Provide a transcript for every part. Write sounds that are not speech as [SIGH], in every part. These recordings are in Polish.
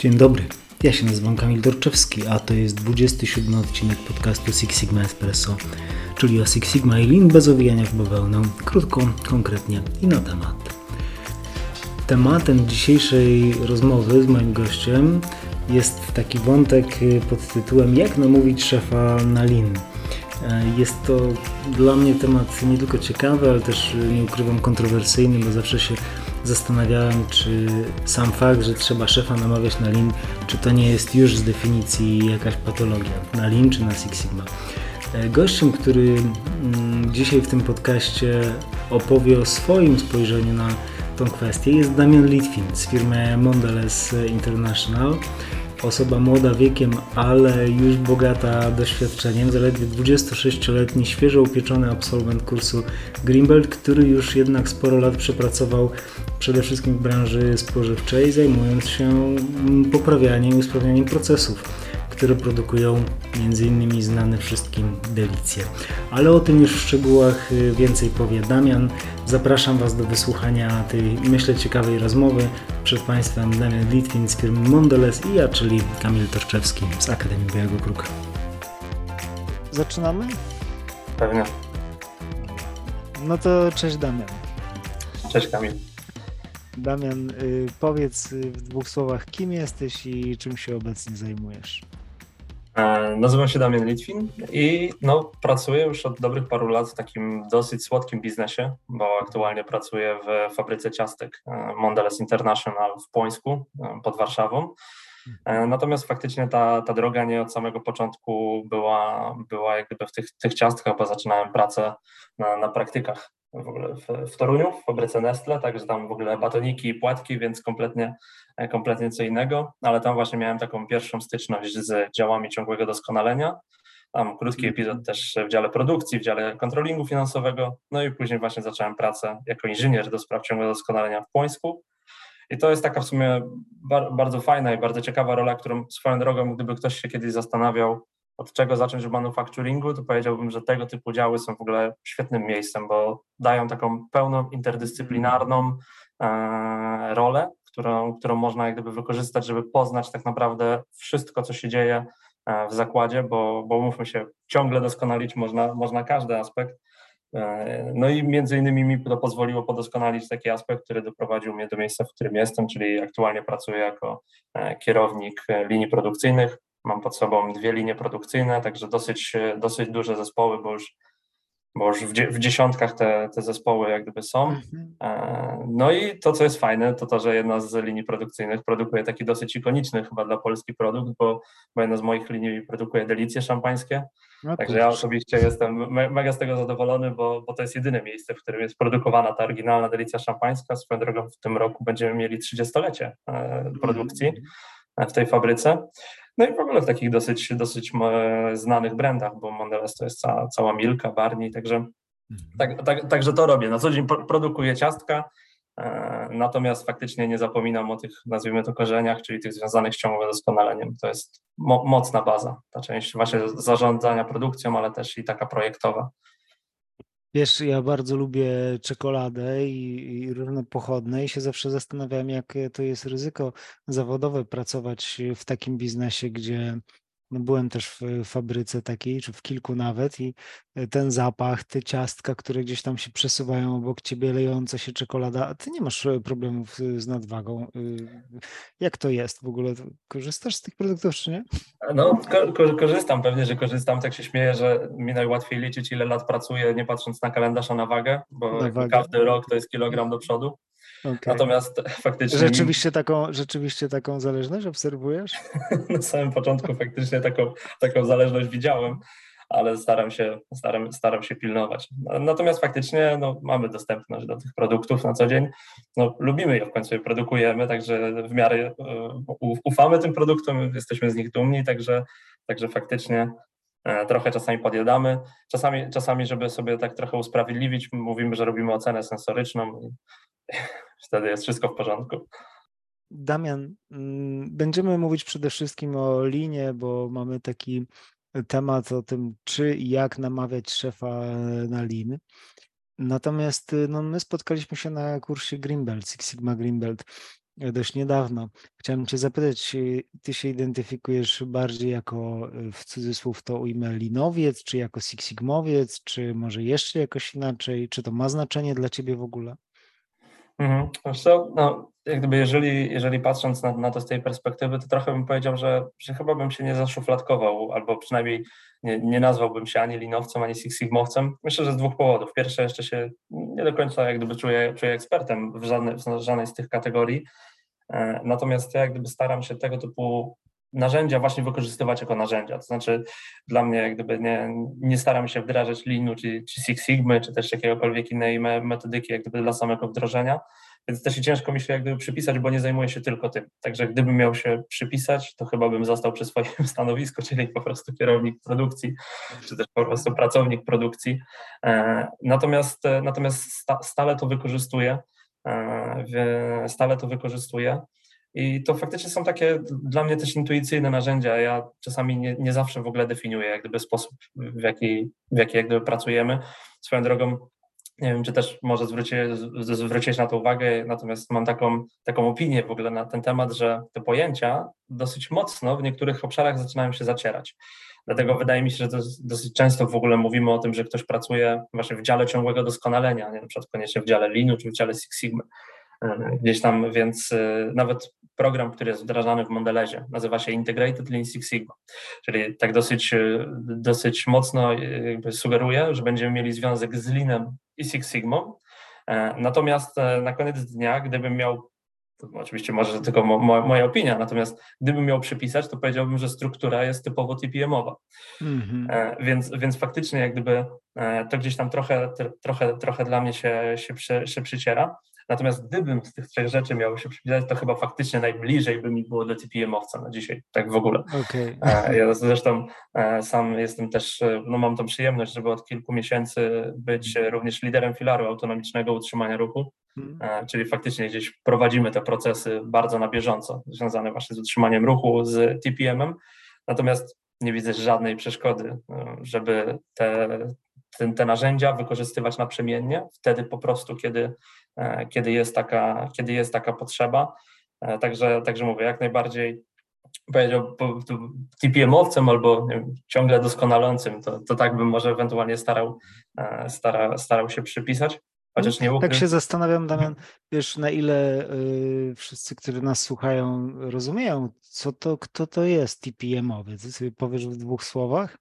Dzień dobry, ja się nazywam Kamil Dorczewski, a to jest 27 odcinek podcastu Six Sigma Espresso, czyli o Six Sigma i Lean bez owijania w bawełnę, krótko, konkretnie i na temat. Tematem dzisiejszej rozmowy z moim gościem jest taki wątek pod tytułem Jak namówić szefa na Lean. Jest to dla mnie temat nie tylko ciekawy, ale też nie ukrywam kontrowersyjny, bo zawsze się zastanawiałem, czy sam fakt, że trzeba szefa namawiać na Lean, czy to nie jest już z definicji jakaś patologia na Lean czy na Six Sigma. Gościem, który mm, dzisiaj w tym podcaście opowie o swoim spojrzeniu na tą kwestię jest Damian Litwin z firmy Mondelez International. Osoba młoda wiekiem, ale już bogata doświadczeniem, zaledwie 26-letni, świeżo upieczony absolwent kursu Greenbelt, który już jednak sporo lat przepracował przede wszystkim w branży spożywczej, zajmując się poprawianiem i usprawnianiem procesów które produkują m.in. znane wszystkim delicje. Ale o tym już w szczegółach więcej powie Damian. Zapraszam Was do wysłuchania tej, myślę, ciekawej rozmowy. Przed Państwem Damian Litwin z firmy Mondelez i ja, czyli Kamil Torczewski z Akademii Białego Kruka. Zaczynamy? Pewnie. No to cześć Damian. Cześć Kamil. Damian, y, powiedz w dwóch słowach, kim jesteś i czym się obecnie zajmujesz? E, nazywam się Damian Litwin i no, pracuję już od dobrych paru lat w takim dosyć słodkim biznesie, bo aktualnie pracuję w fabryce ciastek e, Mondelez International w Płońsku e, pod Warszawą. Natomiast faktycznie ta, ta droga nie od samego początku była, była jak w tych, tych ciastkach, bo zaczynałem pracę na, na praktykach w ogóle w, w Toruniu, w fabryce Nestle, także tam w ogóle batoniki i płatki, więc kompletnie, kompletnie co innego, ale tam właśnie miałem taką pierwszą styczność z działami ciągłego doskonalenia. Tam krótki mhm. epizod też w dziale produkcji, w dziale kontrolingu finansowego, no i później właśnie zacząłem pracę jako inżynier do spraw ciągłego doskonalenia w Płońsku. I to jest taka w sumie bardzo fajna i bardzo ciekawa rola, którą swoją drogą, gdyby ktoś się kiedyś zastanawiał, od czego zacząć w manufacturingu, to powiedziałbym, że tego typu działy są w ogóle świetnym miejscem, bo dają taką pełną interdyscyplinarną e, rolę, którą, którą można jak gdyby wykorzystać, żeby poznać tak naprawdę wszystko, co się dzieje e, w zakładzie, bo, bo mówmy się, ciągle doskonalić można, można każdy aspekt. E, no i między innymi mi to pozwoliło podoskonalić taki aspekt, który doprowadził mnie do miejsca, w którym jestem, czyli aktualnie pracuję jako kierownik linii produkcyjnych Mam pod sobą dwie linie produkcyjne, także dosyć, dosyć duże zespoły, bo już, bo już w, dziesiątkach te, te zespoły jak gdyby są. Mhm. E, no i to, co jest fajne, to to, że jedna z linii produkcyjnych produkuje taki dosyć ikoniczny chyba dla Polski produkt, bo, bo jedna z moich linii produkuje delicje szampańskie. No Także ja osobiście jestem me, mega z tego zadowolony, bo, bo to jest jedyne miejsce, w którym jest produkowana ta oryginalna delicja szampańska. Swoją drogą w tym roku będziemy mieli 30-lecie e, produkcji mhm. W tej fabryce. No i w ogóle w takich dosyć, dosyć znanych brandach, bo Mondelez to jest cała, cała Milka, Barney, także, mhm. tak, tak, także to robię. Na co dzień produkuję ciastka, e, natomiast faktycznie nie zapominam o tych, nazwijmy to, korzeniach, czyli tych związanych z ciągłym doskonaleniem. To jest mo mocna baza, ta część właśnie zarządzania produkcją, ale też i taka projektowa. Wiesz, ja bardzo lubię czekoladę i, i różne pochodne i się zawsze zastanawiam, jak to jest ryzyko zawodowe pracować w takim biznesie, gdzie no byłem też w fabryce takiej, czy w kilku nawet i e, ten zapach, te ciastka, które gdzieś tam się przesuwają obok ciebie, lejąca się czekolada, a ty nie masz e, problemów z nadwagą. Y, jak to jest w ogóle? Korzystasz z tych produktów, czy nie? No, ko korzystam, pewnie, że korzystam. Tak się śmieję, że mi najłatwiej liczyć, ile lat pracuję, nie patrząc na kalendarz, a na wagę, bo na wagę. każdy rok to jest kilogram do przodu. Okay. Natomiast [LAUGHS] faktycznie. Rzeczywiście taką, rzeczywiście taką zależność obserwujesz? [LAUGHS] Na samym początku faktycznie taką, taką zależność widziałem, ale staram się, staram, staram się pilnować. Natomiast faktycznie no, mamy dostępność do tych produktów na co dzień. No, lubimy je w końcu je produkujemy, także w miarę uh, ufamy tym produktom, jesteśmy z nich dumni, także, także faktycznie e, trochę czasami podjadamy. Czasami, czasami, żeby sobie tak trochę usprawiedliwić, mówimy, że robimy ocenę sensoryczną [LAUGHS] wtedy jest wszystko w porządku. Damian, mm, będziemy mówić przede wszystkim o linie, bo mamy taki temat o tym, czy i jak namawiać szefa na lin. Natomiast no, my spotkaliśmy się na kursie Greenbelt, Six Sigma Greenbelt dość niedawno. Chciałem Cię zapytać, Ty się identyfikujesz bardziej jako, w cudzysłów to ujmę, linowiec, czy jako Six Sigmowiec, czy może jeszcze jakoś inaczej? Czy to ma znaczenie dla Ciebie w ogóle? Mhm. No, jak gdyby jeżeli, jeżeli patrząc na, na to z tej perspektywy, to trochę bym powiedział, że, że chyba bym się nie zaszufladkował, albo przynajmniej nie, nie nazwałbym się ani linowcem, ani Six Sigmowcem. Myślę, że z dwóch powodów. Pierwsze, jeszcze się nie do końca jak gdyby czuję, czuję ekspertem w, żadnej, w żadnej z tych kategorii, e, natomiast ja jak gdyby staram się tego typu narzędzia właśnie wykorzystywać jako narzędzia. To znaczy dla mnie jak gdyby nie, nie staram się wdrażać Linu czy, czy Six Sigmy, czy też jakiegokolwiek innej metodyki jak gdyby dla samego wdrożenia, więc też ciężko mi się jak gdyby przypisać, bo nie zajmuję się tylko tym. Także gdybym miał się przypisać, to chyba bym został przy swoim [LAUGHS] stanowisku, czyli po prostu kierownik produkcji, czy też po prostu pracownik produkcji. E, natomiast, e, natomiast stale to wykorzystuję, e, stale to wykorzystuję. I to faktycznie są takie dla mnie też intuicyjne narzędzia. Ja czasami nie, nie zawsze w ogóle definiuję jak gdyby sposób, w jaki, w jaki jak gdyby pracujemy. Swoją drogą nie wiem, czy też może zwrócić, zwrócić na to uwagę, natomiast mam taką, taką opinię w ogóle na ten temat, że te pojęcia dosyć mocno w niektórych obszarach zaczynają się zacierać. Dlatego wydaje mi się, że dosyć często w ogóle mówimy o tym, że ktoś pracuje właśnie w dziale ciągłego doskonalenia, nie na przykład koniecznie w dziale Linu czy w dziale Six Sigma. E, gdzieś tam, więc e, nawet program, który jest wdrażany w Mondelezie, nazywa się Integrated Lean Six Sigma, czyli tak dosyć, e, dosyć mocno sugeruje, że będziemy mieli związek z Leanem i Six Sigma. Natomiast na koniec dnia, gdybym miał to oczywiście może że tylko mo, mo, moja opinia, natomiast gdybym miał przypisać, to powiedziałbym, że struktura jest typowo TPM-owa. Mm -hmm. e, więc, więc faktycznie jak gdyby e, to gdzieś tam trochę, trochę, trochę dla mnie się, się, się przyciera. Natomiast gdybym z tych trzech rzeczy miał się przypisać, to chyba faktycznie najbliżej by mi było do TPM-owca na dzisiaj, tak w ogóle. Okay. E, ja zresztą e, sam jestem też, e, no mam tą przyjemność, żeby od kilku miesięcy być również liderem filaru autonomicznego utrzymania ruchu, hmm. czyli faktycznie gdzieś prowadzimy te procesy bardzo na bieżąco, związane właśnie z utrzymaniem ruchu, z TPM-em, natomiast nie widzę żadnej przeszkody, żeby te, te, te narzędzia wykorzystywać naprzemiennie, wtedy po prostu, kiedy E, kiedy jest taka, kiedy jest taka potrzeba. E, także, także mówię, jak najbardziej powiedział TPM-owcem albo wiem, ciągle doskonalącym, to, to tak bym może ewentualnie starał, e, stara, starał się przypisać. Chociaż nie Tak się zastanawiam, Damian, wiesz, na ile y, wszyscy, którzy nas słuchają, rozumieją, co to, kto to jest TPM-owiec. Sobie powiesz w dwóch słowach?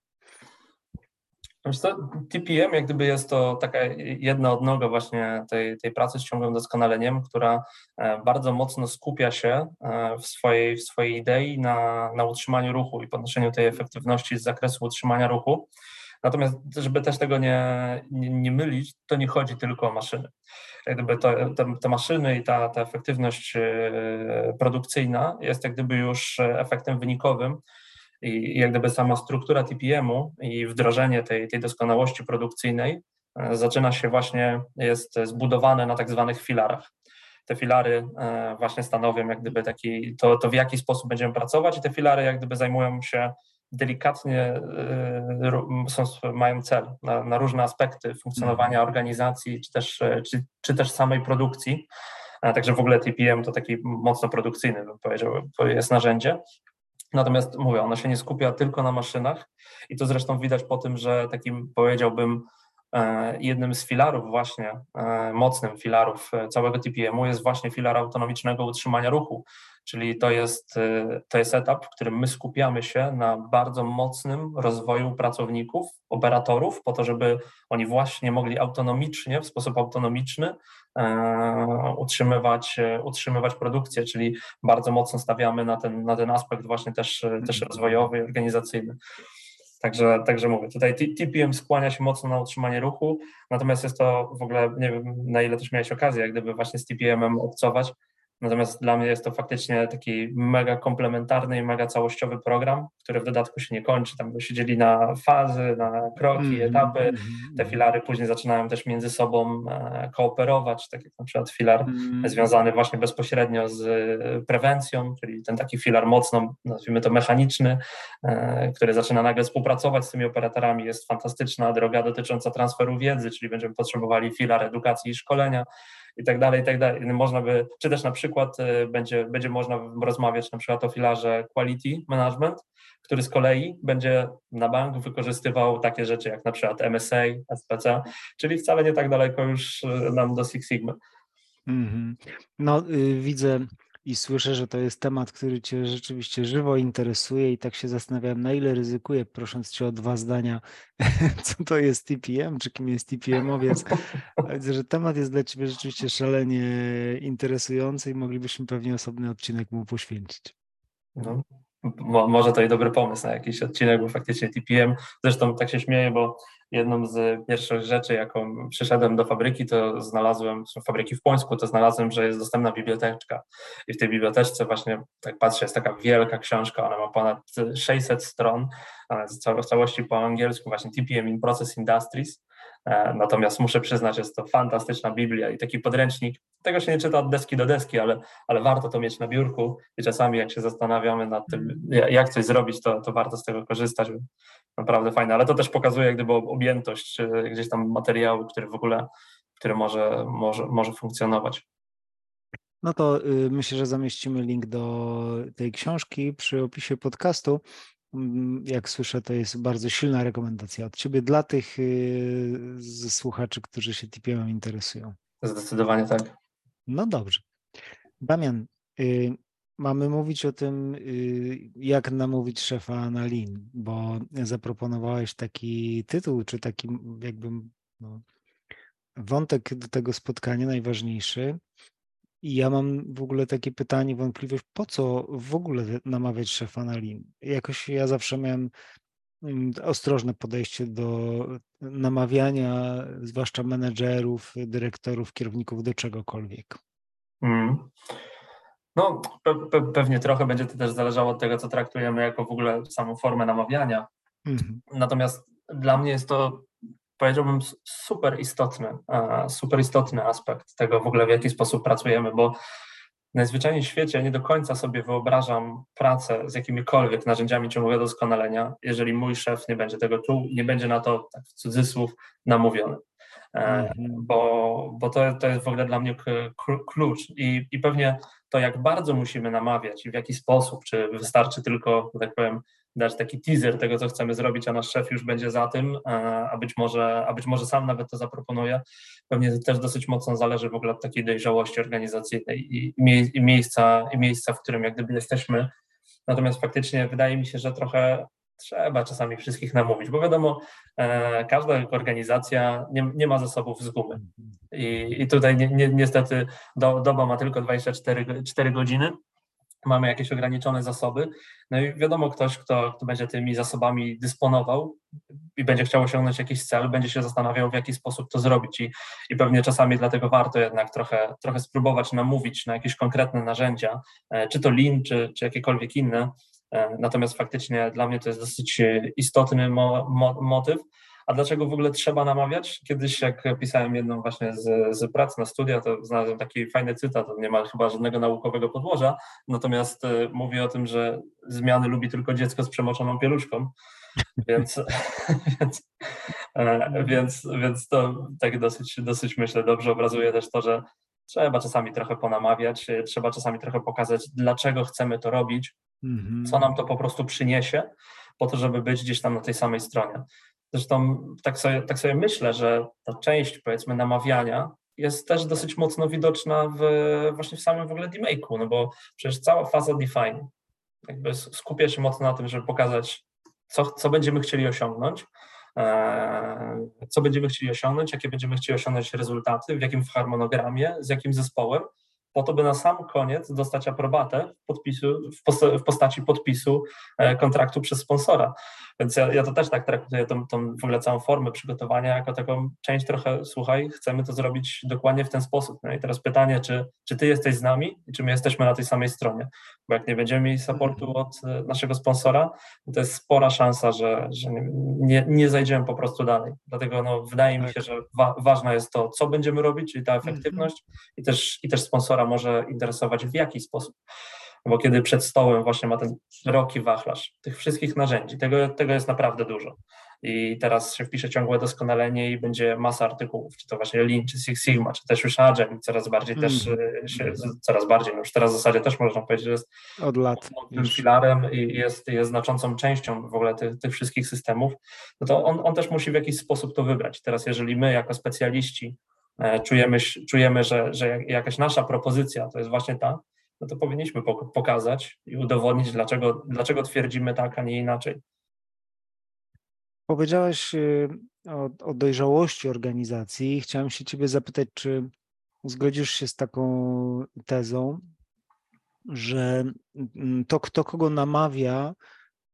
TPM jak gdyby jest to taka jedna odnoga właśnie tej, tej pracy z ciągłym doskonaleniem, która e, bardzo mocno skupia się e, w swojej, w swojej idei na, na utrzymaniu ruchu i podnoszeniu tej efektywności z zakresu utrzymania ruchu. Natomiast, żeby też tego nie, nie, nie mylić, to nie chodzi tylko o maszyny. Jak gdyby to, te, te maszyny i ta, ta efektywność e, produkcyjna jest jak gdyby już efektem wynikowym i jak gdyby sama struktura TPM-u i wdrożenie tej, tej doskonałości produkcyjnej e, zaczyna się właśnie, jest zbudowane na tak zwanych filarach. Te filary e, właśnie stanowią jak gdyby taki, to, to w jaki sposób będziemy pracować i te filary jak gdyby zajmują się delikatnie, e, są, mają cel na, na różne aspekty funkcjonowania mhm. organizacji czy też, czy, czy też samej produkcji. Także w ogóle TPM to taki mocno produkcyjny, bym powiedział, jest narzędzie. Natomiast mówię, ona się nie skupia tylko na maszynach i to zresztą widać po tym, że takim powiedziałbym e, jednym z filarów właśnie, e, mocnym filarów e, całego TPM-u jest właśnie filar autonomicznego utrzymania ruchu, czyli to jest, to jest etap, w którym my skupiamy się na bardzo mocnym rozwoju pracowników, operatorów, po to, żeby oni właśnie mogli autonomicznie, w sposób autonomiczny E, utrzymywać, e, utrzymywać produkcję, czyli bardzo mocno stawiamy na ten, na ten aspekt właśnie też, e, też mhm. rozwojowy i organizacyjny. Także, także mówię, tutaj TPM skłania się mocno na utrzymanie ruchu, natomiast jest to w ogóle, nie wiem na ile też miałeś okazję, jak gdyby właśnie z TPM-em obcować, Natomiast dla mnie jest to faktycznie taki mega komplementarny i mega całościowy program, który w dodatku się nie kończy. Tam by się dzieli na fazy, na kroki, mm, etapy. Mm, Te filary później zaczynają też między sobą e, kooperować, tak jak na przykład filar mm. związany właśnie bezpośrednio z e, prewencją, czyli ten taki filar mocno, nazwijmy to mechaniczny, e, który zaczyna nagle współpracować z tymi operatorami. Jest fantastyczna droga dotycząca transferu wiedzy, czyli będziemy potrzebowali filar edukacji i szkolenia i tak dalej, i tak dalej. Można by, czy też na przykład będzie, będzie można rozmawiać na przykład o filarze quality management, który z kolei będzie na bank wykorzystywał takie rzeczy jak na przykład MSA, SPC, czyli wcale nie tak daleko już nam do Six Sigma. -hmm. No, y, widzę i słyszę, że to jest temat, który Cię rzeczywiście żywo interesuje i tak się zastanawiam, na ile ryzykuję, prosząc Cię o dwa zdania, [LAUGHS] co to jest TPM, czy kim jest TPM-owiec. Widzę, że temat jest dla Ciebie rzeczywiście szalenie interesujący i moglibyśmy pewnie osobny odcinek mu poświęcić. No, może to i dobry pomysł na jakiś odcinek, bo faktycznie TPM, zresztą tak się śmieję, bo jedną z pierwszych rzeczy, jaką przyszedłem do fabryki, to znalazłem, fabryki w Płońsku, to znalazłem, że jest dostępna biblioteczka. I w tej biblioteczce właśnie, tak patrzę, jest taka wielka książka, ona ma ponad 600 stron, w całości po angielsku, właśnie TPM in Process Industries, natomiast muszę przyznać, jest to fantastyczna Biblia i taki podręcznik. Tego się nie czyta od deski do deski, ale, ale warto to mieć na biurku i czasami jak się zastanawiamy nad tym, jak coś zrobić, to, to warto z tego korzystać. Naprawdę fajne, ale to też pokazuje gdyby objętość gdzieś tam materiału, który w ogóle, który może, może, może funkcjonować. No to y, myślę, że zamieścimy link do tej książki przy opisie podcastu. Mm, jak słyszę, to jest bardzo silna rekomendacja od Ciebie dla tych y, słuchaczy, którzy się TPM interesują. Zdecydowanie tak. No dobrze. Damian, y, mamy mówić o tym, y, jak namówić szefa na lin, bo zaproponowałeś taki tytuł, czy taki jakby no, wątek do tego spotkania najważniejszy. I ja mam w ogóle takie pytanie, wątpliwość, po co w ogóle namawiać szefa na lin? Jakoś ja zawsze miałem mm, ostrożne podejście do namawiania, zwłaszcza menedżerów, dyrektorów, kierowników do czegokolwiek. Mm. No, pe pe pewnie trochę będzie to też zależało od tego, co traktujemy jako w ogóle samą formę namawiania. Mm. Natomiast dla mnie jest to powiedziałbym, super istotny, super istotny aspekt tego w ogóle, w jaki sposób pracujemy, bo najzwyczajniej w świecie nie do końca sobie wyobrażam pracę z jakimikolwiek narzędziami ciągłego doskonalenia, jeżeli mój szef nie będzie tego czuł, nie będzie na to, tak w cudzysłów, namówiony. Mm. Bo, bo to, to jest w ogóle dla mnie klucz I, i pewnie to, jak bardzo musimy namawiać i w jaki sposób, czy wystarczy tylko, tak powiem, dać taki teaser tego, co chcemy zrobić, a nasz szef już będzie za tym, a być może, a być może sam nawet to zaproponuje. Pewnie też dosyć mocno zależy w ogóle od takiej dojrzałości organizacyjnej i, i, miejsca, i miejsca, w którym jak gdyby jesteśmy. Natomiast faktycznie wydaje mi się, że trochę trzeba czasami wszystkich namówić, bo wiadomo, e, każda organizacja nie, nie, ma zasobów z gumy. I, i tutaj ni, ni, niestety do, doba ma tylko 24 4 godziny, mamy jakieś ograniczone zasoby. No i wiadomo, ktoś, kto, kto będzie tymi zasobami dysponował i będzie chciał osiągnąć jakiś cel, będzie się zastanawiał, w jaki sposób to zrobić. I, i pewnie czasami dlatego warto jednak trochę, trochę spróbować namówić na jakieś konkretne narzędzia, e, czy to Lean, czy, czy jakiekolwiek inne. E, natomiast faktycznie dla mnie to jest dosyć istotny mo, mo, motyw. A dlaczego w ogóle trzeba namawiać? Kiedyś, jak pisałem jedną właśnie z, z prac na studia, to znalazłem taki fajny cytat, on nie ma chyba żadnego naukowego podłoża, natomiast y, mówi o tym, że zmiany lubi tylko dziecko z przemoczoną pieluszką. [LAUGHS] Więc, [LAUGHS] więc, e, więc, więc to tak dosyć, dosyć myślę dobrze obrazuje też to, że trzeba czasami trochę ponamawiać, trzeba czasami trochę pokazać, dlaczego chcemy to robić, mhm. co nam to po prostu przyniesie, po to, żeby być gdzieś tam na tej samej stronie. Zresztą tak sobie, tak sobie myślę, że ta część powiedzmy namawiania jest też dosyć mocno widoczna w, właśnie w samym w ogóle demake'u, no bo przecież cała faza define jakby skupia się mocno na tym, żeby pokazać, co, co będziemy chcieli osiągnąć, e, co będziemy chcieli osiągnąć, jakie będziemy chcieli osiągnąć rezultaty, w jakim harmonogramie, z jakim zespołem, po to, by na sam koniec dostać aprobatę w, podpisu, w postaci podpisu e, kontraktu przez sponsora. Więc ja, ja to też tak traktuję tą, tą w ogóle całą formę przygotowania jako taką część trochę, słuchaj, chcemy to zrobić dokładnie w ten sposób. No i teraz pytanie, czy, czy ty jesteś z nami i czy my jesteśmy na tej samej stronie? Bo jak nie będziemy mieli supportu mhm. od e, naszego sponsora, to jest spora szansa, że, że nie, nie zajdziemy po prostu dalej. Dlatego no, wydaje mi tak. się, że wa ważne jest to, co będziemy robić, czyli ta mhm. efektywność i też, i też sponsora może interesować w jaki sposób bo kiedy przed stołem właśnie ma ten szeroki wachlarz tych wszystkich narzędzi, tego, tego jest naprawdę dużo. i teraz się wpisze ciągłe doskonalenie i będzie masa artykułów, czy to właśnie Lean, czy Six Sigma, czy też już Agile coraz bardziej mm. też się, coraz bardziej, no już teraz w zasadzie też można powiedzieć, że jest od lat filarem i jest, jest znaczącą częścią w ogóle tych, tych wszystkich systemów, no to on, on też musi w jakiś sposób to wybrać. Teraz jeżeli my jako specjaliści czujemy, czujemy że, że jakaś nasza propozycja to jest właśnie ta, no to powinniśmy pokazać i udowodnić, dlaczego, dlaczego twierdzimy tak, a nie inaczej. Powiedziałeś y, o, o dojrzałości organizacji. Chciałem się Ciebie zapytać, czy zgodzisz się z taką tezą, że mm, to, kto kogo namawia,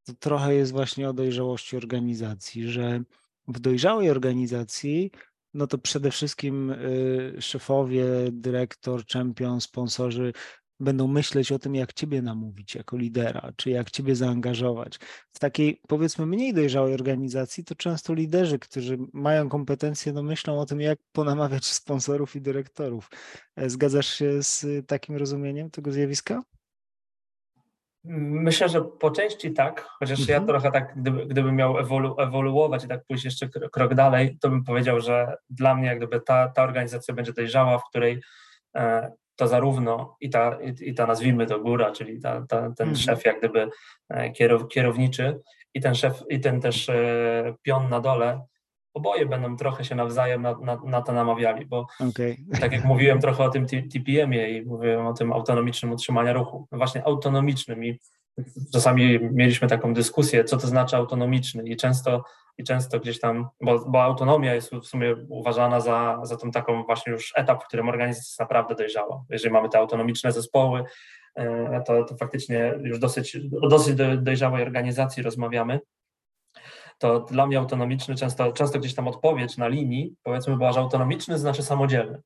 to trochę jest właśnie o dojrzałości organizacji, że w dojrzałej organizacji, no to przede wszystkim y, szefowie, dyrektor, czempion, sponsorzy będą myśleć o tym, jak ciebie namówić jako lidera, czy jak ciebie zaangażować. W takiej powiedzmy mniej dojrzałej organizacji to często liderzy, którzy mają kompetencje, no myślą o tym, jak ponamawiać [LAUGHS] sponsorów i dyrektorów. E, zgadzasz się z takim rozumieniem tego zjawiska? Myślę, że po części tak, chociaż mhm. ja trochę tak, gdyby, gdybym miał ewolu, ewoluować i tak pójść jeszcze krok dalej, to bym powiedział, że dla mnie jak gdyby ta, ta organizacja będzie dojrzała, w której e, to zarówno i ta, i, ta nazwijmy to góra, czyli ta, ta, ten mhm. szef jak gdyby e, kierow, kierowniczy i ten szef, i ten też e, pion na dole, oboje będą trochę się nawzajem na, na, na to namawiali, bo okay. tak jak mówiłem trochę o tym TPM-ie i mówiłem o tym autonomicznym utrzymaniu ruchu, no właśnie autonomicznym i czasami mieliśmy taką dyskusję, co to znaczy autonomiczny i często, i często gdzieś tam, bo, bo autonomia jest w sumie uważana za, za tą taką właśnie już etap, w którym organizacja jest naprawdę dojrzała. Jeżeli mamy te autonomiczne zespoły, e, to, to faktycznie już dosyć, o dosyć dojrzałej organizacji rozmawiamy, to dla mnie autonomiczny często, często gdzieś tam odpowiedź na linii, powiedzmy, była, że autonomiczny znaczy samodzielny.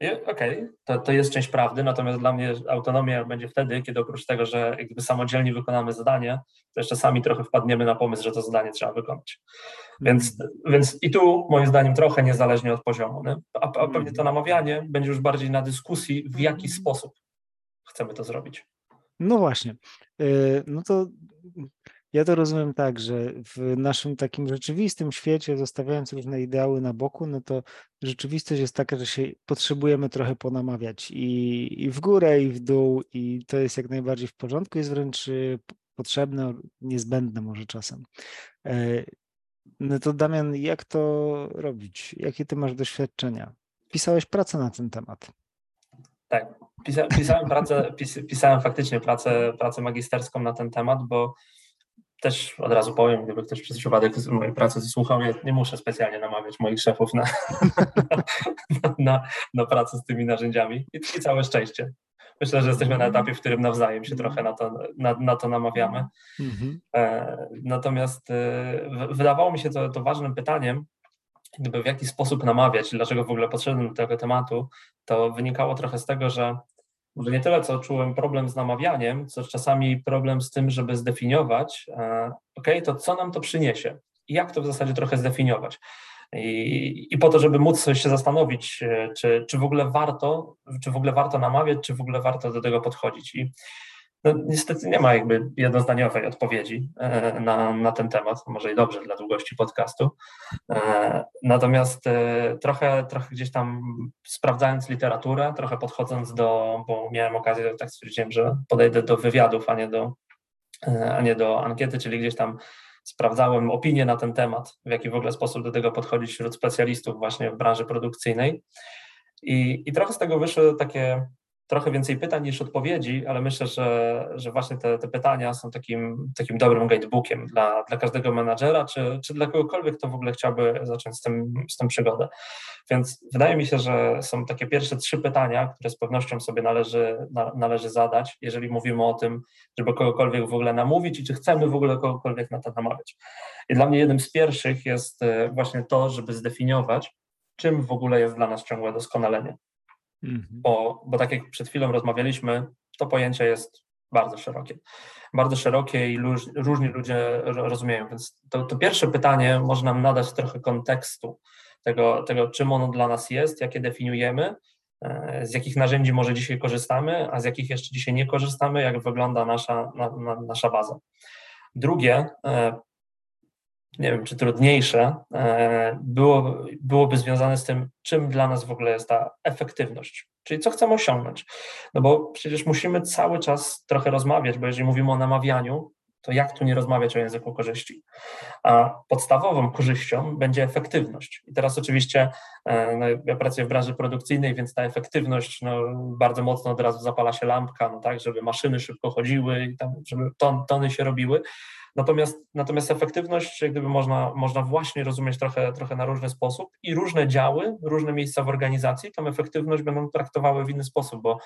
Okej, okay, to, to jest część prawdy, natomiast dla mnie autonomia będzie wtedy, kiedy oprócz tego, że jakby samodzielnie wykonamy zadanie, to jeszcze sami trochę wpadniemy na pomysł, że to zadanie trzeba wykonać. Więc, więc i tu moim zdaniem trochę niezależnie od poziomu. Nie? A, a pewnie to namawianie będzie już bardziej na dyskusji, w jaki sposób chcemy to zrobić. No właśnie. Y, no to ja to rozumiem tak, że w naszym takim rzeczywistym świecie, zostawiając różne ideały na boku, no to rzeczywistość jest taka, że się potrzebujemy trochę ponamawiać i, i w górę, i w dół, i to jest jak najbardziej w porządku, jest wręcz y, potrzebne, niezbędne może czasem. E, no to Damian, jak to robić? Jakie ty masz doświadczenia? Pisałeś pracę na ten temat. Tak, Pisa, pisałem pracę, pis, pisałem faktycznie pracę, pracę magisterską na ten temat, bo też od razu powiem, gdyby ktoś przez przypadek mojej pracy słuchał, ja nie muszę specjalnie namawiać moich szefów na, na, [LAUGHS] na, na pracę z tymi narzędziami i, i całe szczęście. Myślę, że jesteśmy na etapie, w którym nawzajem się trochę na to, na, na to namawiamy. Mhm. E, natomiast e, wydawało mi się to, to ważnym pytaniem, gdyby w jaki sposób namawiać, dlaczego w ogóle podszedłem do tego tematu, to wynikało trochę z tego, że może nie tyle, co czułem problem z namawianiem, co czasami problem z tym, żeby zdefiniować, e, ok, to co nam to przyniesie i jak to w zasadzie trochę zdefiniować. I, I, po to, żeby móc się zastanowić, e, czy, czy w ogóle warto, czy w ogóle warto namawiać, czy w ogóle warto do tego podchodzić. I no, niestety nie ma jakby jednozdaniowej odpowiedzi e, na, na ten temat, może i dobrze dla długości podcastu. E, natomiast e, trochę, trochę gdzieś tam sprawdzając literaturę, trochę podchodząc do, bo miałem okazję, tak stwierdziłem, że podejdę do wywiadów, a nie do, a nie do ankiety, czyli gdzieś tam sprawdzałem opinie na ten temat, w jaki w ogóle sposób do tego podchodzić wśród specjalistów właśnie w branży produkcyjnej. I, i trochę z tego wyszły takie trochę więcej pytań niż odpowiedzi, ale myślę, że, że właśnie te, te pytania są takim, takim dobrym guidebookiem dla, dla każdego menadżera, czy, czy dla kogokolwiek, kto w ogóle chciałby zacząć z tym, z tym przygodę. Więc wydaje mi się, że są takie pierwsze trzy pytania, które z pewnością sobie należy, na, należy zadać, jeżeli mówimy o tym, żeby kogokolwiek w ogóle namówić i czy chcemy w ogóle kogokolwiek na to namawiać. I dla mnie jednym z pierwszych jest e, właśnie to, żeby zdefiniować, czym w ogóle jest dla nas ciągłe doskonalenie. Mhm. Bo, bo tak jak przed chwilą rozmawialiśmy, to pojęcie jest bardzo szerokie. Bardzo szerokie i róż, różni ludzie rozumieją. Więc to, to, pierwsze pytanie może nam nadać trochę kontekstu tego, tego, czym ono dla nas jest, jakie definiujemy, e, z jakich narzędzi może dzisiaj korzystamy, a z jakich jeszcze dzisiaj nie korzystamy, jak wygląda nasza, na, na, nasza baza. Drugie, e, nie wiem, czy trudniejsze, e, było, byłoby związane z tym, czym dla nas w ogóle jest ta efektywność, czyli co chcemy osiągnąć. No bo przecież musimy cały czas trochę rozmawiać, bo jeżeli mówimy o namawianiu, to jak tu nie rozmawiać o języku korzyści? A podstawową korzyścią będzie efektywność. I teraz oczywiście no, ja pracuję w branży produkcyjnej, więc ta efektywność no, bardzo mocno od razu zapala się lampka, no tak, żeby maszyny szybko chodziły i tam, żeby ton, tony się robiły. Natomiast, natomiast efektywność jak gdyby można, można właśnie rozumieć trochę, trochę na różny sposób i różne działy, różne miejsca w organizacji tą efektywność będą traktowały w inny sposób, bo,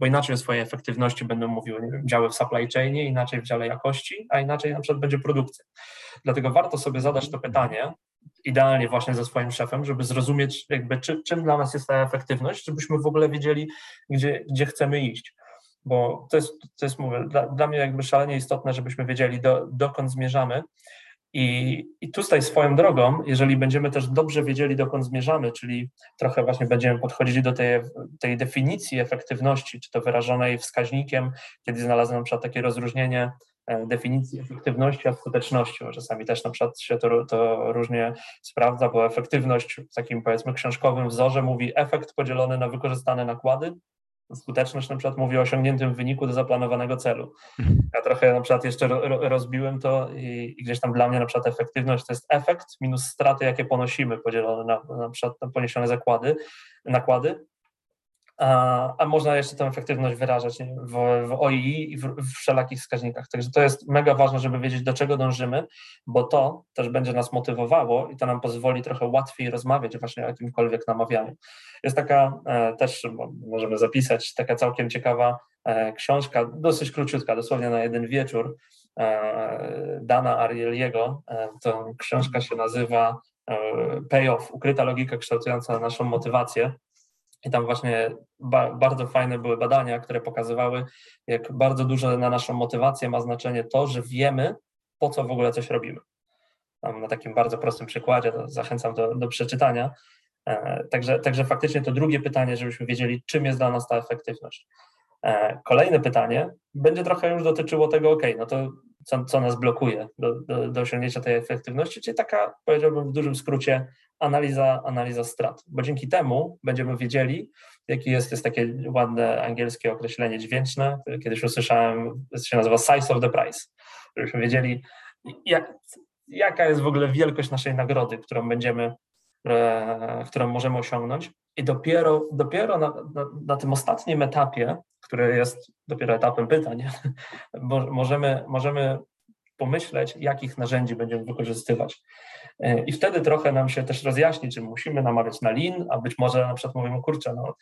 bo inaczej o swojej efektywności będą mówiły wiem, działy w supply chainie, inaczej w dziale jakości, a inaczej na przykład będzie produkcja. Dlatego warto sobie zadać to pytanie, idealnie właśnie ze swoim szefem, żeby zrozumieć jakby czy, czym dla nas jest ta efektywność, żebyśmy w ogóle wiedzieli, gdzie, gdzie chcemy iść bo to jest, to jest mówię, dla, dla mnie jakby szalenie istotne, żebyśmy wiedzieli, do, dokąd zmierzamy. I, I tutaj swoją drogą, jeżeli będziemy też dobrze wiedzieli, dokąd zmierzamy, czyli trochę właśnie będziemy podchodzili do tej, tej definicji efektywności, czy to wyrażonej wskaźnikiem, kiedy znalazłem na przykład takie rozróżnienie definicji efektywności a skuteczności, bo czasami też na przykład się to, to różnie sprawdza, bo efektywność w takim powiedzmy książkowym wzorze mówi efekt podzielony na wykorzystane nakłady, skuteczność na przykład mówi o osiągniętym wyniku do zaplanowanego celu. Mhm. Ja trochę na przykład jeszcze rozbiłem to i, i, gdzieś tam dla mnie na przykład efektywność to jest efekt minus straty, jakie ponosimy podzielone na, na przykład na poniesione zakłady, nakłady, a, można jeszcze tę efektywność wyrażać w, w OII i w, w wszelakich wskaźnikach. Także to jest mega ważne, żeby wiedzieć, do czego dążymy, bo to też będzie nas motywowało i to nam pozwoli trochę łatwiej rozmawiać właśnie o jakimkolwiek namawianiu. Jest taka e, też, możemy zapisać, taka całkiem ciekawa e, książka, dosyć króciutka, dosłownie na jeden wieczór, e, Dana Arieliego. To książka się nazywa Payoff, ukryta logika kształtująca naszą motywację. I tam właśnie ba bardzo fajne były badania, które pokazywały, jak bardzo duże na naszą motywację ma znaczenie to, że wiemy, po co w ogóle coś robimy. Tam na takim bardzo prostym przykładzie, zachęcam do, do przeczytania. E, także, także faktycznie to drugie pytanie, żebyśmy wiedzieli, czym jest dla nas ta efektywność. E, kolejne pytanie będzie trochę już dotyczyło tego, ok, no to co, co nas blokuje do, do, do, osiągnięcia tej efektywności, czyli taka, powiedziałbym w dużym skrócie, analiza, analiza strat, bo dzięki temu będziemy wiedzieli, jaki jest, jest takie ładne angielskie określenie dźwięczne, które kiedyś usłyszałem, się nazywa size of the price, żebyśmy wiedzieli, jak, jaka jest w ogóle wielkość naszej nagrody, którą będziemy, e, którą możemy osiągnąć. I dopiero, dopiero na, na, na tym ostatnim etapie, który jest dopiero etapem pytań, [LAUGHS] możemy, możemy pomyśleć, jakich narzędzi będziemy wykorzystywać. E, I wtedy trochę nam się też rozjaśni, czy musimy namawiać na lean, a być może na przykład mówimy, kurczę, no,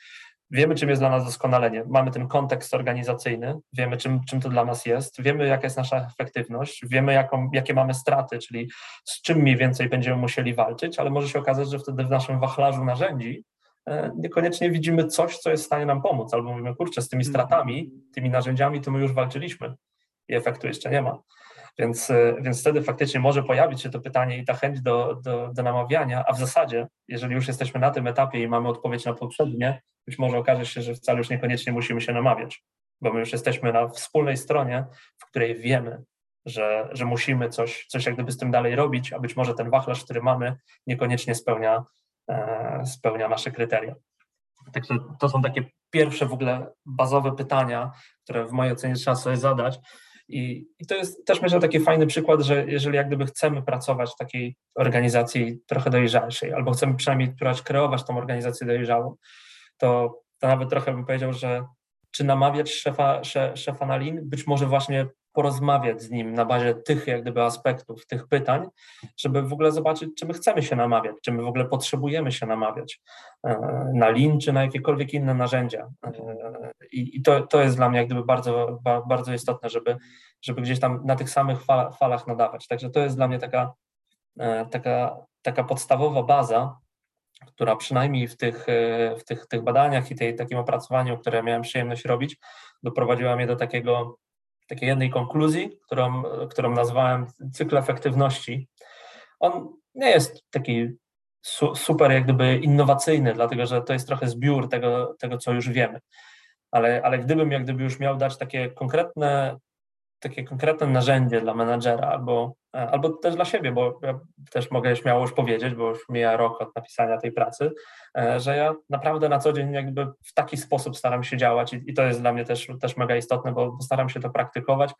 wiemy, czym jest dla nas doskonalenie, mamy ten kontekst organizacyjny, wiemy, czym, czym to dla nas jest, wiemy, jaka jest nasza efektywność, wiemy, jaką, jakie mamy straty, czyli z czym mniej więcej będziemy musieli walczyć, ale może się okazać, że wtedy w naszym wachlarzu narzędzi e, niekoniecznie widzimy coś, co jest w stanie nam pomóc, albo mówimy, kurczę, z tymi stratami, tymi narzędziami, to my już walczyliśmy i efektu jeszcze nie ma. Więc, e, więc wtedy faktycznie może pojawić się to pytanie i ta chęć do, do, do namawiania, a w zasadzie, jeżeli już jesteśmy na tym etapie i mamy odpowiedź na poprzednie, być może okaże się, że wcale już niekoniecznie musimy się namawiać, bo my już jesteśmy na wspólnej stronie, w której wiemy, że, że musimy coś, coś jak gdyby z tym dalej robić, a być może ten wachlarz, który mamy, niekoniecznie spełnia, e, spełnia nasze kryteria. Także to są takie pierwsze w ogóle bazowe pytania, które w mojej ocenie trzeba sobie zadać, i, I, to jest też myślę taki fajny przykład, że jeżeli jak gdyby chcemy pracować w takiej organizacji trochę dojrzalszej, albo chcemy przynajmniej kreować tą organizację dojrzałą, to, to nawet trochę bym powiedział, że czy namawiać szefa, szefa na lin, być może właśnie porozmawiać z nim na bazie tych jak gdyby aspektów, tych pytań, żeby w ogóle zobaczyć, czy my chcemy się namawiać, czy my w ogóle potrzebujemy się namawiać e, na lin, czy na jakiekolwiek inne narzędzia. E, I, to, to jest dla mnie jak gdyby bardzo, bardzo istotne, żeby, żeby gdzieś tam na tych samych falach nadawać. Także to jest dla mnie taka, e, taka, taka podstawowa baza, która przynajmniej w tych, w tych, tych badaniach i tej, takim opracowaniu, które miałem przyjemność robić, doprowadziła mnie do takiego takiej jednej konkluzji, którą, którą nazwałem cykl efektywności. On nie jest taki su, super jak gdyby innowacyjny, dlatego że to jest trochę zbiór tego, tego co już wiemy. Ale, ale gdybym jak gdyby już miał dać takie konkretne takie konkretne narzędzie dla menadżera albo, e, albo też dla siebie, bo ja też mogę śmiało już powiedzieć, bo już mija rok od napisania tej pracy, e, że ja naprawdę na co dzień jakby w taki sposób staram się działać i, i to jest dla mnie też, też mega istotne, bo staram się to praktykować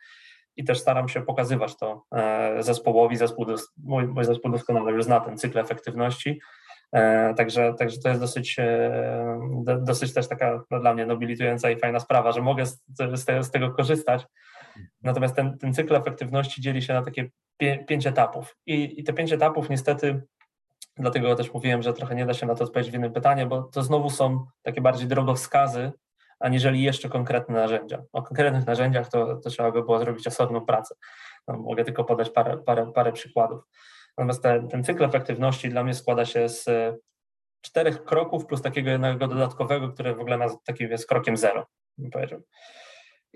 i też staram się pokazywać to e, zespołowi. Zespół, mój, mój zespół doskonale już zna ten cykl efektywności, Także, także to jest dosyć, dosyć też taka dla mnie nobilitująca i fajna sprawa, że mogę z, z, z tego korzystać Natomiast ten, ten cykl efektywności dzieli się na takie pięć etapów. I, I te pięć etapów niestety, dlatego też mówiłem, że trochę nie da się na to odpowiedzieć w jednym pytaniu, bo to znowu są takie bardziej drogowskazy, aniżeli jeszcze konkretne narzędzia. O konkretnych narzędziach to, to trzeba by było zrobić osobną pracę. No, mogę tylko podać parę, parę, parę przykładów. Natomiast ten, ten cykl efektywności dla mnie składa się z czterech kroków plus takiego jednego dodatkowego, który w ogóle takim jest krokiem zero, bym powiedział.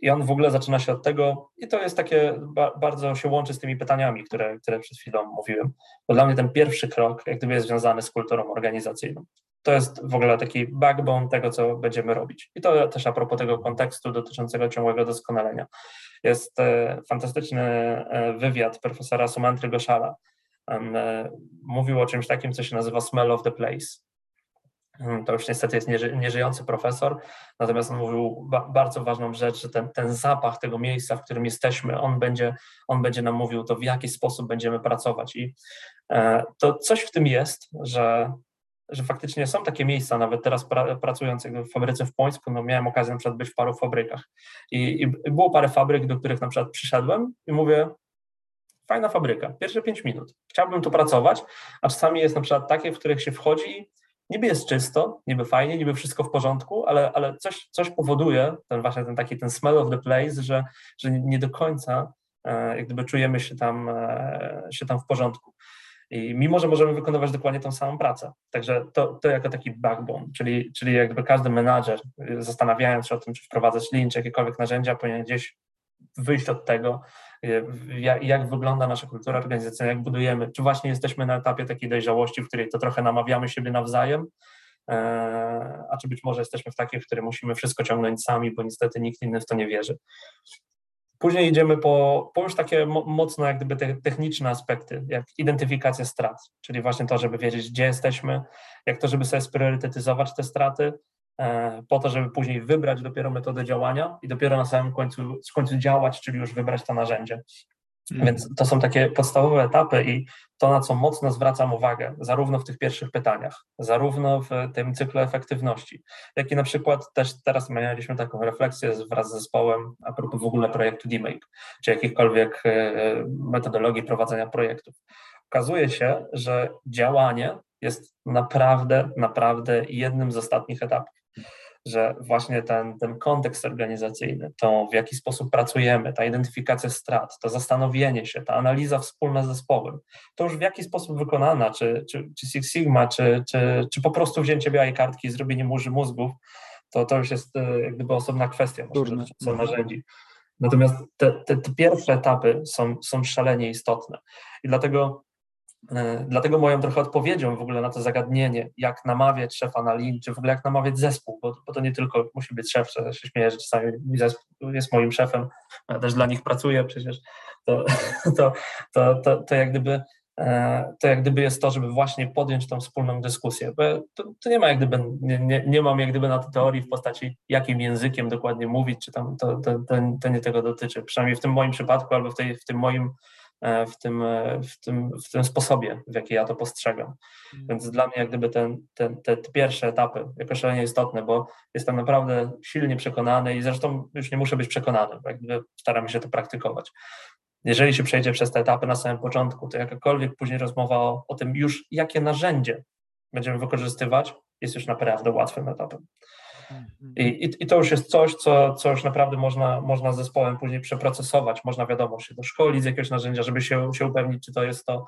I on w ogóle zaczyna się od tego, i to jest takie, ba, bardzo się łączy z tymi pytaniami, które, które przed chwilą mówiłem, bo dla mnie ten pierwszy krok jak gdyby jest związany z kulturą organizacyjną. To jest w ogóle taki backbone tego, co będziemy robić. I to też a propos tego kontekstu dotyczącego ciągłego doskonalenia. Jest e, fantastyczny e, wywiad profesora Sumantry Goszala. E, mówił o czymś takim, co się nazywa smell of the place to już niestety jest nieży, nieżyjący profesor, natomiast on mówił ba, bardzo ważną rzecz, że ten, ten zapach tego miejsca, w którym jesteśmy, on będzie, on będzie nam mówił to, w jaki sposób będziemy pracować. I e, to coś w tym jest, że, że faktycznie są takie miejsca, nawet teraz pra, pracując w fabryce w Pońsku, no miałem okazję na przykład być w paru fabrykach I, i było parę fabryk, do których na przykład przyszedłem i mówię, fajna fabryka, pierwsze pięć minut, chciałbym tu pracować, a czasami jest na przykład takie, w których się wchodzi niby jest czysto, niby fajnie, niby wszystko w porządku, ale, ale coś, coś powoduje, ten właśnie ten taki ten smell of the place, że, że nie do końca e, jak gdyby czujemy się tam, e, się tam w porządku. I mimo, że możemy wykonywać dokładnie tą samą pracę. Także to, to jako taki backbone, czyli, czyli jakby każdy menadżer, zastanawiając się o tym, czy wprowadzać lean, czy jakiekolwiek narzędzia, powinien gdzieś wyjść od tego, jak, jak wygląda nasza kultura organizacyjna, jak budujemy, czy właśnie jesteśmy na etapie takiej dojrzałości, w której to trochę namawiamy siebie nawzajem, e, a czy być może jesteśmy w takiej, w której musimy wszystko ciągnąć sami, bo niestety nikt inny w to nie wierzy. Później idziemy po, po już takie mocno jak gdyby te techniczne aspekty, jak identyfikacja strat, czyli właśnie to, żeby wiedzieć, gdzie jesteśmy, jak to, żeby sobie spriorytetyzować te straty, po to, żeby później wybrać dopiero metodę działania i dopiero na samym końcu, w końcu działać, czyli już wybrać to narzędzie. Mhm. Więc to są takie podstawowe etapy i to, na co mocno zwracam uwagę, zarówno w tych pierwszych pytaniach, zarówno w tym cyklu efektywności, jak i na przykład też teraz mieliśmy taką refleksję wraz z zespołem a propos w ogóle projektu DMake, czy jakichkolwiek e, metodologii prowadzenia projektów. Okazuje się, że działanie jest naprawdę, naprawdę jednym z ostatnich etapów że właśnie ten, ten kontekst organizacyjny, to w jaki sposób pracujemy, ta identyfikacja strat, to zastanowienie się, ta analiza wspólna z zespołem, to już w jaki sposób wykonana, czy, czy, czy Six Sigma, czy, czy, czy po prostu wzięcie białej kartki i zrobienie murzy mózgów, to, to już jest e, jak gdyby osobna kwestia, może narzędzi. Natomiast te, te, te pierwsze etapy są, są szalenie istotne i dlatego dlatego moją trochę odpowiedzią w ogóle na to zagadnienie, jak namawiać szefa na lin, czy w ogóle jak namawiać zespół, bo, bo to nie tylko musi być szef, że się śmieję, że czasami zespół jest moim szefem, ja też dla nich pracuję przecież, to, [LAUGHS] to, to, to, to jak gdyby e, to jak gdyby jest to, żeby właśnie podjąć tą wspólną dyskusję. Bo to, to, nie ma jak gdyby, nie, nie, nie mam jak gdyby na to teorii w postaci, jakim językiem dokładnie mówić, czy tam to, to, to, to nie tego dotyczy. Przynajmniej w tym moim przypadku albo w, tej, w tym moim E, w tym, e, w, tym, w tym sposobie, w jaki ja to postrzegam. Mm. Więc dla mnie jak gdyby ten, ten, te pierwsze etapy jako szalenie istotne, bo jestem naprawdę silnie przekonany i zresztą już nie muszę być przekonany, bo jak gdyby staram się to praktykować. Jeżeli się przejdzie przez te etapy na samym początku, to jakakolwiek później rozmowa o, o tym już, jakie narzędzie będziemy wykorzystywać, jest już naprawdę łatwym etapem. I, i, to już jest coś, co, co już naprawdę można, można z zespołem później przeprocesować. Można, wiadomo, się doszkolić z jakiegoś narzędzia, żeby się, się upewnić, czy to jest to.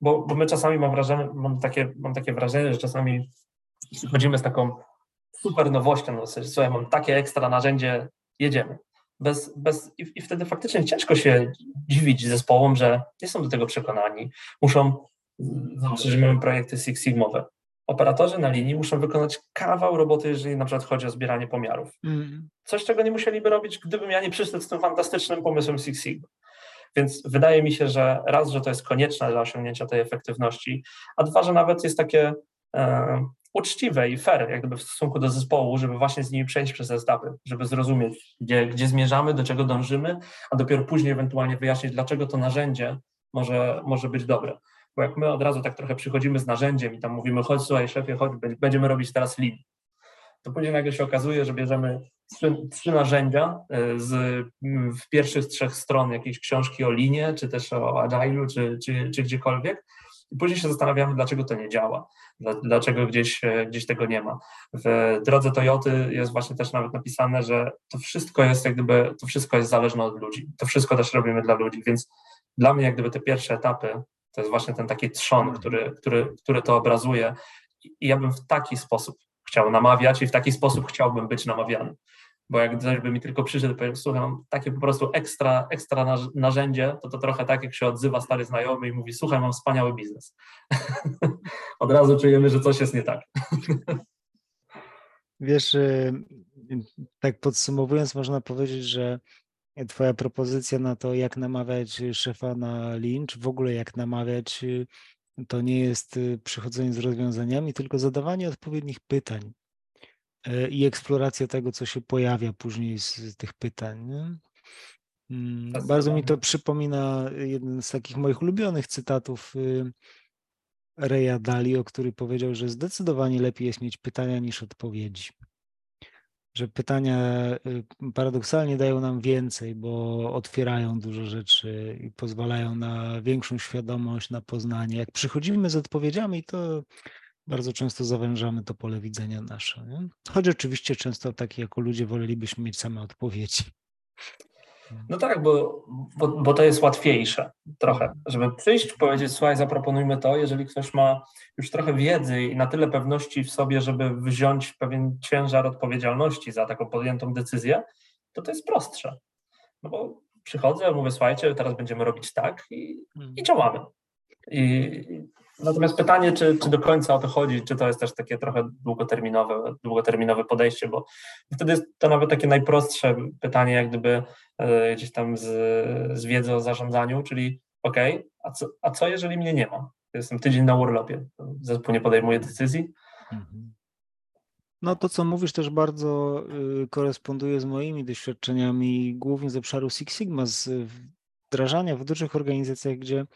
Bo, bo my czasami mam wrażenie, mam takie, mam takie wrażenie, że czasami przychodzimy z taką super nowością, no, co ja mam takie ekstra narzędzie, jedziemy. Bez, bez, i, I wtedy faktycznie ciężko się dziwić zespołom, że nie są do tego przekonani. Muszą, zobaczyć, że mamy projekty Six Sigmowe operatorzy na linii muszą wykonać kawał roboty, jeżeli na przykład chodzi o zbieranie pomiarów. Mm. Coś, czego nie musieliby robić, gdybym ja nie przyszedł z tym fantastycznym pomysłem Six Sigma. Więc wydaje mi się, że raz, że to jest konieczne dla osiągnięcia tej efektywności, a dwa, że nawet jest takie e, uczciwe i fair jak gdyby w stosunku do zespołu, żeby właśnie z nimi przejść przez etapy, żeby zrozumieć, gdzie, gdzie zmierzamy, do czego dążymy, a dopiero później ewentualnie wyjaśnić, dlaczego to narzędzie może, może być dobre. Bo jak my od razu tak trochę przychodzimy z narzędziem i tam mówimy, chodź słuchaj szefie, chodź, będziemy robić teraz lean, to później nagle się okazuje, że bierzemy trzy, trzy narzędzia e, z w pierwszych trzech stron jakiejś książki o linie, czy też o agile'u, czy, czy, czy gdziekolwiek, i później się zastanawiamy, dlaczego to nie działa, dlaczego gdzieś, e, gdzieś tego nie ma. W drodze Toyoty jest właśnie też nawet napisane, że to wszystko jest jak gdyby, to wszystko jest zależne od ludzi. To wszystko też robimy dla ludzi, więc dla mnie jak gdyby te pierwsze etapy to jest właśnie ten taki trzon, który, który, który to obrazuje i ja bym w taki sposób chciał namawiać i w taki sposób chciałbym być namawiany. Bo jak ktoś by mi tylko przyszedł i powiedział, słuchaj, mam takie po prostu ekstra, ekstra narzędzie, to to trochę tak, jak się odzywa stary znajomy i mówi, słuchaj, mam wspaniały biznes. [LAUGHS] Od razu czujemy, że coś jest nie tak. Wiesz, y, tak podsumowując, można powiedzieć, że Twoja propozycja na to, jak namawiać szefa na lincz, w ogóle jak namawiać y, to nie jest y, przychodzenie z rozwiązaniami, tylko zadawanie odpowiednich pytań e, i eksploracja tego, co się pojawia później z tych pytań. Nie? Mm, bardzo mi to przypomina jeden z takich moich ulubionych cytatów y, Reya Dalio, który powiedział, że zdecydowanie lepiej jest mieć pytania niż odpowiedzi że pytania y, paradoksalnie dają nam więcej, bo otwierają dużo rzeczy i pozwalają na większą świadomość, na poznanie. Jak przychodzimy z odpowiedziami, to bardzo często zawężamy to pole widzenia nasze. Nie? Choć oczywiście często tak jako ludzie wolelibyśmy mieć same odpowiedzi. No tak, bo, bo, bo, to jest łatwiejsze trochę, żeby przyjść, powiedzieć, słuchaj, zaproponujmy to, jeżeli ktoś ma już trochę wiedzy i na tyle pewności w sobie, żeby wziąć pewien ciężar odpowiedzialności za taką podjętą decyzję, to to jest prostsze. No bo przychodzę, mówię, słuchajcie, teraz będziemy robić tak i, i działamy. I, Natomiast pytanie, czy, czy do końca o to chodzi, czy to jest też takie trochę długoterminowe, długoterminowe podejście, bo wtedy jest to nawet takie najprostsze pytanie, jak gdyby e, gdzieś tam z, z wiedzy o zarządzaniu, czyli ok, a co, a co jeżeli mnie nie ma? Jestem tydzień na urlopie, zespół nie podejmuje decyzji. Mhm. No to, co mówisz, też bardzo y, koresponduje z moimi doświadczeniami, głównie z obszaru Six Sigma, z wdrażania w dużych organizacjach, gdzie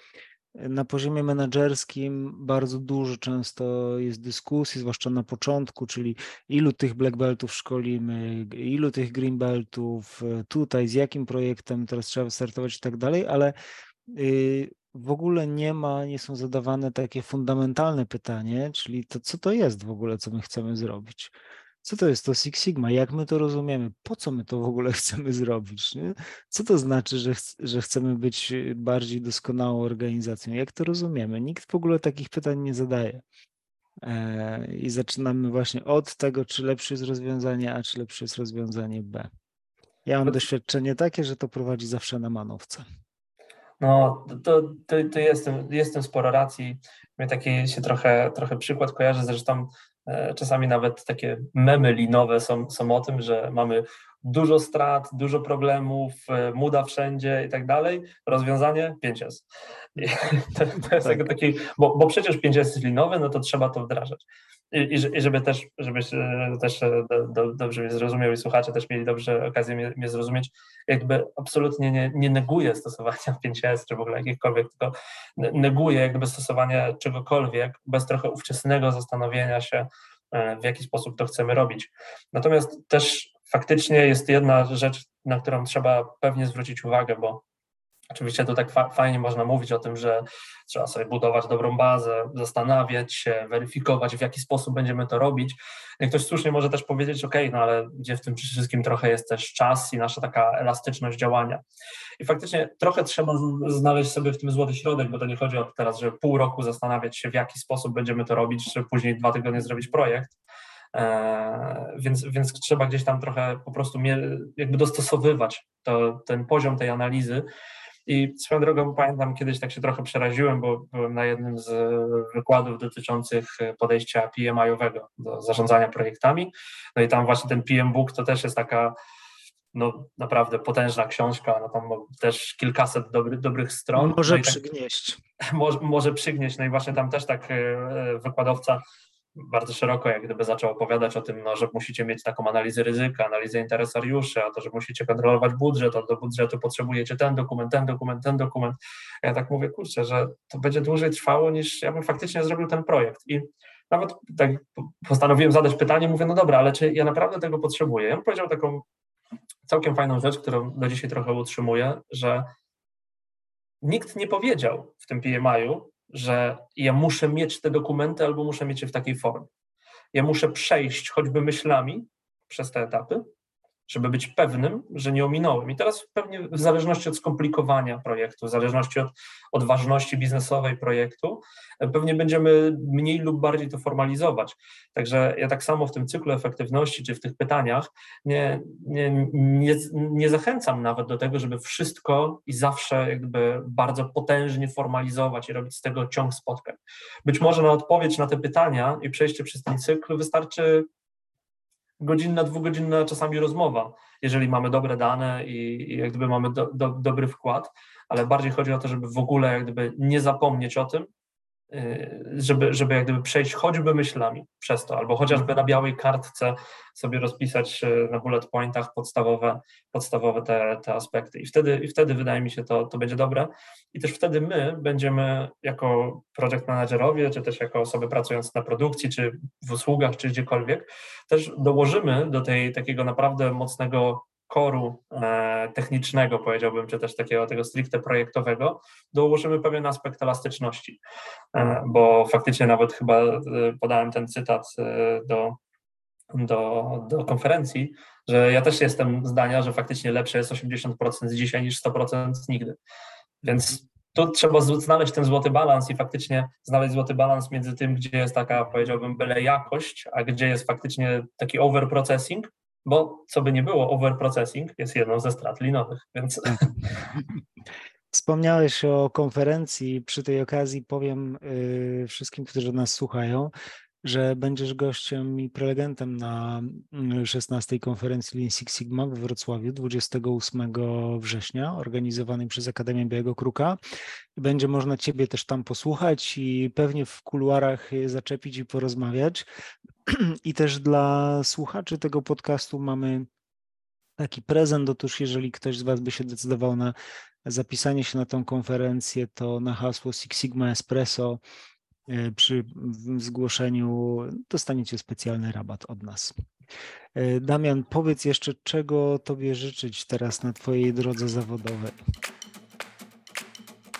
na poziomie menedżerskim bardzo dużo często jest dyskusji, zwłaszcza na początku, czyli ilu tych black beltów szkolimy, ilu tych green beltów, tutaj, z jakim projektem teraz trzeba wystartować i tak dalej, ale y, w ogóle nie ma, nie są zadawane takie fundamentalne pytanie, czyli to co to jest w ogóle, co my chcemy zrobić. Co to jest to Six Sigma? Jak my to rozumiemy? Po co my to w ogóle [LAUGHS] chcemy zrobić? Nie? Co to znaczy, że, ch że chcemy być y, bardziej doskonałą organizacją? Jak to rozumiemy? Nikt w ogóle takich pytań nie zadaje. E, I zaczynamy właśnie od tego, czy lepsze jest rozwiązanie A, czy lepsze jest rozwiązanie B. Ja mam doświadczenie takie, że to prowadzi zawsze na manowce. No, to, to, to jest, jest tym sporo racji. Mnie taki się trochę, trochę przykład kojarzy, zresztą czasami nawet takie memy linowe są, są o tym, że mamy dużo strat, dużo problemów, e, muda wszędzie i tak dalej. Rozwiązanie 5S. [LAUGHS] To, to jest tak. taki, bo, bo przecież 5S jest linowy, no to trzeba to wdrażać. I, i żeby też, żebyś też e, do, do, dobrze mnie zrozumiał i słuchacze też mieli dobrze okazję mnie, mnie zrozumieć, jakby absolutnie nie, nie neguję stosowania [LAUGHS] 5S czy w ogóle jakichkolwiek, tylko neguję jakby stosowania czegokolwiek bez trochę ówczesnego zastanowienia się, e, w jaki sposób to chcemy robić. Natomiast też faktycznie jest jedna rzecz, na którą trzeba pewnie zwrócić uwagę, bo Oczywiście to tak fa fajnie można mówić o tym, że trzeba sobie budować dobrą bazę, zastanawiać się, weryfikować, w jaki sposób będziemy to robić. I ktoś słusznie może też powiedzieć, ok, no ale gdzie w tym wszystkim trochę jest też czas i nasza taka elastyczność działania. I faktycznie trochę trzeba znaleźć sobie w tym złoty środek, bo to nie chodzi o to teraz, że pół roku zastanawiać się, w jaki sposób będziemy to robić, czy później dwa tygodnie zrobić projekt. Eee, więc, więc trzeba gdzieś tam trochę po prostu jakby dostosowywać to, ten poziom tej analizy I swoją drogą pamiętam, kiedyś tak się trochę przeraziłem, bo byłem na jednym z wykładów dotyczących podejścia PMI-owego do zarządzania projektami. No i tam właśnie ten PM Book to też jest taka no, naprawdę potężna książka, no tam też kilkaset dobry, dobrych stron. Może no tak, przygnieść. [LAUGHS] Może, może przygnieść, no i właśnie tam też tak e, wykładowca bardzo szeroko jak gdyby zaczął opowiadać o tym, no, że musicie mieć taką analizę ryzyka, analizę interesariuszy, a to, że musicie kontrolować budżet, a do budżetu potrzebujecie ten dokument, ten dokument, ten dokument. Ja tak mówię, kurczę, że to będzie dłużej trwało niż ja bym faktycznie zrobił ten projekt. I nawet tak postanowiłem zadać pytanie, mówię, no dobra, ale czy ja naprawdę tego potrzebuję? Ja bym powiedział taką całkiem fajną rzecz, którą do dzisiaj trochę utrzymuję, że nikt nie powiedział w tym PMI-u, że ja muszę mieć te dokumenty albo muszę mieć je w takiej formie. Ja muszę przejść choćby myślami przez te etapy, żeby być pewnym, że nie ominąłem. I teraz pewnie w zależności od skomplikowania projektu, w zależności od, od ważności biznesowej projektu, pewnie będziemy mniej lub bardziej to formalizować. Także ja tak samo w tym cyklu efektywności, czy w tych pytaniach nie, nie, nie, nie zachęcam nawet do tego, żeby wszystko i zawsze jakby bardzo potężnie formalizować i robić z tego ciąg spotkań. Być może na odpowiedź na te pytania i przejście przez ten cykl wystarczy godzinna, dwugodzinna czasami rozmowa, jeżeli mamy dobre dane i, i jak gdyby mamy do, do, dobry wkład, ale bardziej chodzi o to, żeby w ogóle jak gdyby nie zapomnieć o tym, żeby, żeby jak gdyby przejść choćby myślami przez to, albo chociażby na białej kartce sobie rozpisać y, na bullet pointach podstawowe, podstawowe te, te aspekty. I wtedy, I wtedy wydaje mi się to, to będzie dobre. I też wtedy my będziemy jako project managerowie, czy też jako osoby pracujące na produkcji, czy w usługach, czy gdziekolwiek, też dołożymy do tej takiego naprawdę mocnego koru e, technicznego, powiedziałbym, czy też takiego tego stricte projektowego, dołożymy pewien aspekt elastyczności, e, bo faktycznie nawet chyba e, podałem ten cytat do, do, do konferencji, że ja też jestem zdania, że faktycznie lepsze jest 80% z dzisiaj niż 100% z nigdy. Więc tu trzeba znaleźć ten złoty balans i faktycznie znaleźć złoty balans między tym, gdzie jest taka, powiedziałbym, byle jakość, a gdzie jest faktycznie taki overprocessing, bo co by nie było, overprocessing jest jedną ze strat linowych, więc... [LAUGHS] Wspomniałeś o konferencji. Przy tej okazji powiem y, wszystkim, którzy nas słuchają, że będziesz gościem i prelegentem na 16 mm, konferencji Lean Six Sigma we Wrocławiu 28 września, organizowanej przez Akademię Białego Kruka. Będzie można Ciebie też tam posłuchać i pewnie w kuluarach zaczepić i porozmawiać. [CLEARS THROAT] I też dla słuchaczy tego podcastu mamy taki prezent. Otóż, jeżeli ktoś z Was by się decydował na zapisanie się na tą konferencję, to na hasło Six Sigma Espresso e, przy zgłoszeniu dostaniecie specjalny rabat od nas. E, Damian, powiedz jeszcze, czego Tobie życzyć teraz na Twojej drodze zawodowej?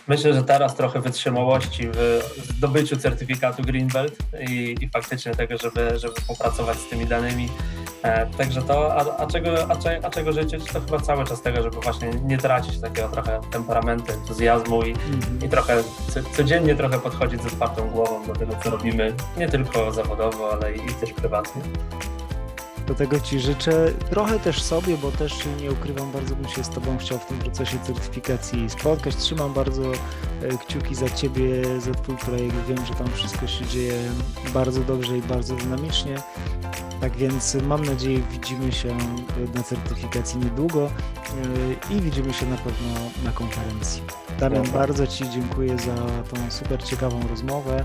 Myślę, że teraz trochę wytrzymałości w zdobyciu certyfikatu Greenbelt i, i faktycznie tego, żeby, żeby popracować z tymi danymi. E, także to, a, a, czego, a, a, czego życzyć, to chyba cały czas tego, żeby właśnie nie tracić takiego trochę temperamentu, entuzjazmu i, mm. i trochę codziennie trochę podchodzić ze otwartą głową do tego, co robimy, nie tylko zawodowo, ale i, i też prywatnie. Do tego Ci życzę. Trochę też sobie, bo też nie ukrywam, bardzo bym się z Tobą chciał w tym procesie certyfikacji spotkać. Trzymam bardzo e, kciuki za Ciebie, za Twój projekt. Wiem, że tam wszystko się dzieje bardzo dobrze i bardzo dynamicznie. Tak więc mam nadzieję, widzimy się na certyfikacji niedługo e, i widzimy się na pewno na konferencji. Damian, bardzo Ci dziękuję za tą super ciekawą rozmowę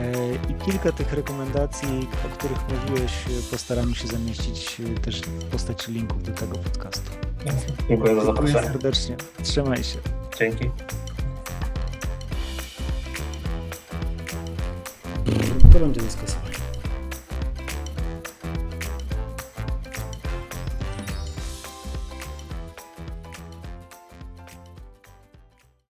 e, i kilka tych rekomendacji, o których mówiłeś, postaramy się zamieścić też w postaci linków do tego podcastu. Dziękuję za zaproszenie. Dziękuję serdecznie. Trzymaj się. Dzięki. To będzie dyskusja.